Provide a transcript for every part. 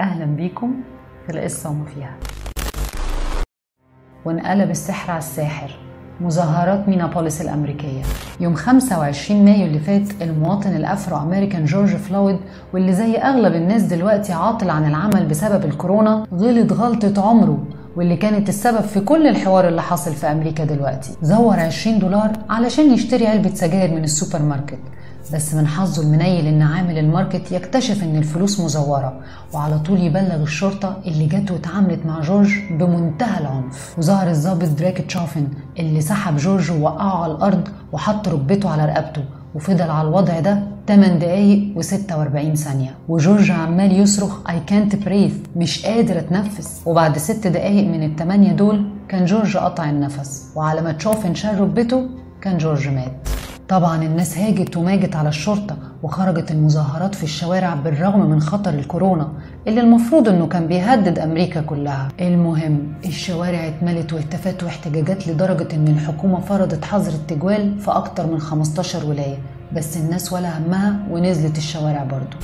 أهلا بيكم في القصة وما فيها. وانقلب السحر على الساحر. مظاهرات مينابوليس الأمريكية. يوم 25 مايو اللي فات المواطن الأفرو أمريكان جورج فلويد واللي زي أغلب الناس دلوقتي عاطل عن العمل بسبب الكورونا غلط غلطة عمره واللي كانت السبب في كل الحوار اللي حاصل في أمريكا دلوقتي. زور 20 دولار علشان يشتري علبة سجاير من السوبر ماركت. بس من حظه المنيل إن عامل الماركت يكتشف إن الفلوس مزورة وعلى طول يبلغ الشرطة اللي جت واتعاملت مع جورج بمنتهى العنف. وظهر الضابط دراك تشافن اللي سحب جورج ووقعه على الأرض وحط ركبته على رقبته وفضل على الوضع ده 8 دقايق و46 ثانية. وجورج عمال يصرخ I can't breathe. مش قادر أتنفس. وبعد ست دقايق من التمانية دول كان جورج قطع النفس وعلى ما تشافن شال ركبته كان جورج مات. طبعا الناس هاجت وماجت على الشرطة وخرجت المظاهرات في الشوارع بالرغم من خطر الكورونا اللي المفروض إنه كان بيهدد أمريكا كلها. المهم الشوارع اتملت وهتافات واحتجاجات لدرجة إن الحكومة فرضت حظر التجوال في أكتر من 15 ولاية بس الناس ولا همها ونزلت الشوارع برضو.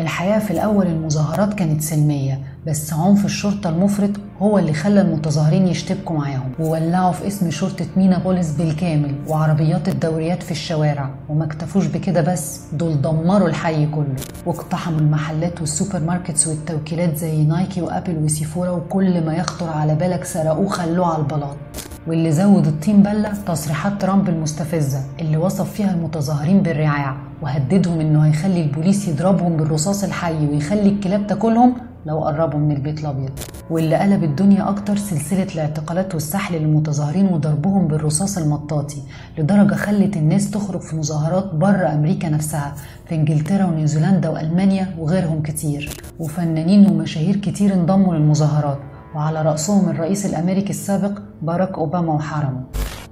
الحقيقة في الأول المظاهرات كانت سلمية بس عنف الشرطة المفرط هو اللي خلى المتظاهرين يشتبكوا معاهم. وولعوا في اسم شرطة مينا بوليس بالكامل وعربيات الدوريات في الشوارع. وما اكتفوش بكده بس دول دمروا الحي كله. واقتحموا المحلات وال supermarkets والتوكيلات زي نايكي وأبل وسيفورا وكل ما يخطر على بالك سرقوه خلوه على البلاط. واللي زود الطين بلة تصريحات ترامب المستفزة اللي وصف فيها المتظاهرين بالرعاع وهددهم إنه هيخلي البوليس يضربهم بالرصاص الحي ويخلي الكلاب تاكلهم لو قربوا من البيت الأبيض. واللي قلب الدنيا أكتر سلسلة الاعتقالات والسحل للمتظاهرين وضربهم بالرصاص المطاطي لدرجة خلت الناس تخرج في مظاهرات بره أمريكا نفسها في إنجلترا ونيوزيلندا وألمانيا وغيرهم كتير. وفنانين ومشاهير كتير انضموا للمظاهرات وعلى رأسهم الرئيس الأمريكي السابق باراك أوباما وحرمه.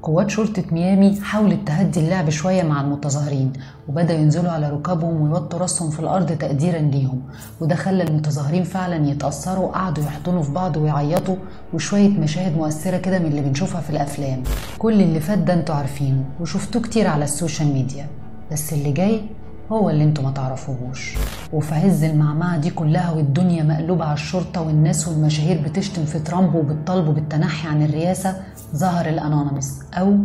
قوات شرطة ميامي حاولت تهدي اللعب شوية مع المتظاهرين وبدأ ينزلوا على ركابهم ويوطوا راسهم في الأرض تقديرا ليهم. وده خلى المتظاهرين فعلا يتأثروا وقعدوا يحضنوا في بعض ويعيطوا وشوية مشاهد مؤثرة كده من اللي بنشوفها في الأفلام. كل اللي فات ده أنتوا عارفينه وشفتوه كتير على السوشيال ميديا. بس اللي جاي هو اللي أنتوا ما تعرفوهوش. وفي عز المعمعة دي كلها والدنيا مقلوبة على الشرطة والناس والمشاهير بتشتم في ترامب وبتطالبه بالتنحي عن الرئاسة ظهر الأنونيمس أو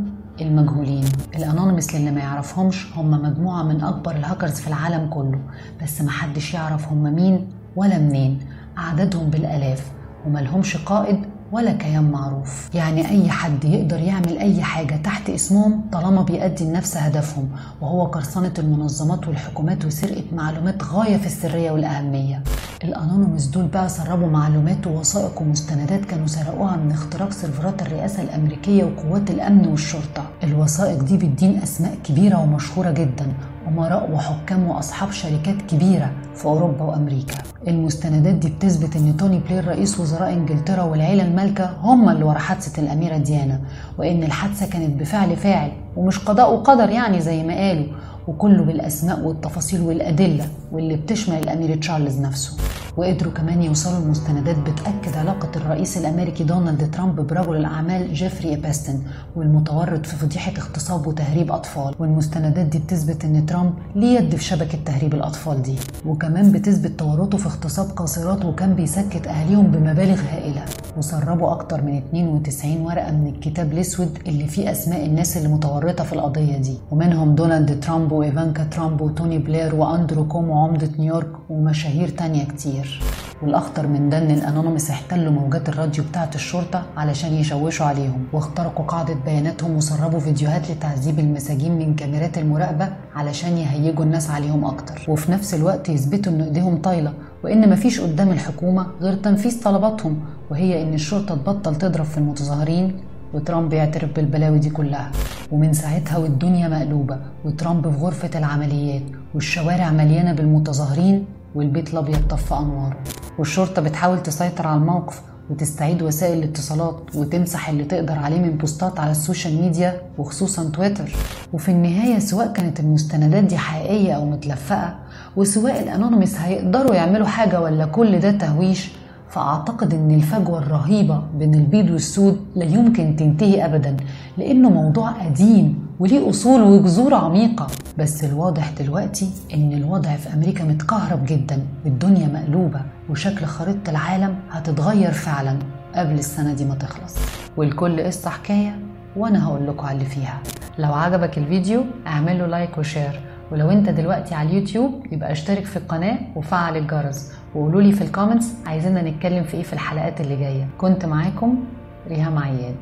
المجهولين. الأنونيمس للي ما يعرفهمش هم مجموعة من أكبر الهاكرز في العالم كله بس محدش يعرف هم مين ولا منين. عددهم بالآلاف وملهمش قائد ولا كيان معروف. يعني أي حد يقدر يعمل أي حاجة تحت اسمهم طالما بيأدي لنفس هدفهم وهو قرصنة المنظمات والحكومات وسرقة معلومات غاية في السرية والأهمية. الأنونيمس دول بقى سربوا معلومات ووثائق ومستندات كانوا سرقوها من اختراق سيرفرات الرئاسة الأمريكية وقوات الأمن والشرطة. الوثائق دي بتدين أسماء كبيرة ومشهورة جدا أمراء وحكام وأصحاب شركات كبيرة في أوروبا وأمريكا. المستندات دي بتثبت إن توني بلير رئيس وزراء إنجلترا والعيلة المالكة هم اللي ورا حادثة الأميرة ديانا وإن الحادثة كانت بفعل فاعل ومش قضاء وقدر يعني زي ما قالوا وكله بالأسماء والتفاصيل والأدلة واللي بتشمل الأمير تشارلز نفسه. وقدروا كمان يوصلوا المستندات بتأكد علاقة الرئيس الأمريكي دونالد ترامب برجل الأعمال جيفري إبستين والمتورط في فضيحة اغتصاب وتهريب أطفال والمستندات دي بتثبت إن ترامب ليه يد في شبكة تهريب الأطفال دي وكمان بتثبت تورطه في اغتصاب قاصرات وكان بيسكت أهاليهم بمبالغ هائلة. وسربوا أكتر من 92 ورقة من الكتاب الأسود اللي فيه أسماء الناس اللي متورطة في القضية دي. ومنهم دونالد ترامب وإيفانكا ترامب وتوني بلير وأندرو كومو عمدة نيويورك ومشاهير تانية كتير. والأخطر من ده إن الأنونيمس احتلوا موجات الراديو بتاعة الشرطة علشان يشوشوا عليهم واخترقوا قاعدة بياناتهم وسربوا فيديوهات لتعذيب المساجين من كاميرات المراقبة علشان يهيجوا الناس عليهم أكتر. وفي نفس الوقت يثبتوا إن إيديهم طايلة وإن مفيش قدام الحكومة غير تنفيذ طلباتهم. وهي إن الشرطة تبطل تضرب في المتظاهرين وترامب يعترف بالبلاوي دي كلها. ومن ساعتها والدنيا مقلوبة وترامب في غرفة العمليات والشوارع مليانة بالمتظاهرين والبيت الأبيض طفى أنواره والشرطة بتحاول تسيطر على الموقف وتستعيد وسائل الاتصالات وتمسح اللي تقدر عليه من بوستات على ال social media وخصوصا تويتر. وفي النهاية سواء كانت المستندات دي حقيقية أو متلفقة وسواء الأنونيمس هيقدروا يعملوا حاجة ولا كل ده تهويش فأعتقد إن الفجوة الرهيبة بين البيض والسود لا يمكن تنتهي أبدا لأنه موضوع قديم وليه أصول وجذور عميقة. بس الواضح دلوقتي إن الوضع في أمريكا متكهرب جدا والدنيا مقلوبة وشكل خريطة العالم هتتغير فعلا قبل السنة دي ما تخلص. والكل قصة حكاية وأنا هقول لكم على اللي فيها. لو عجبك الفيديو اعمل له like و share. ولو أنت دلوقتي على اليوتيوب يبقى اشترك في القناة وفعل الجرس. وقولوا لي في ال comments عايزيننا نتكلم في إيه في الحلقات اللي جاية. كنت معاكم ريهام عياد.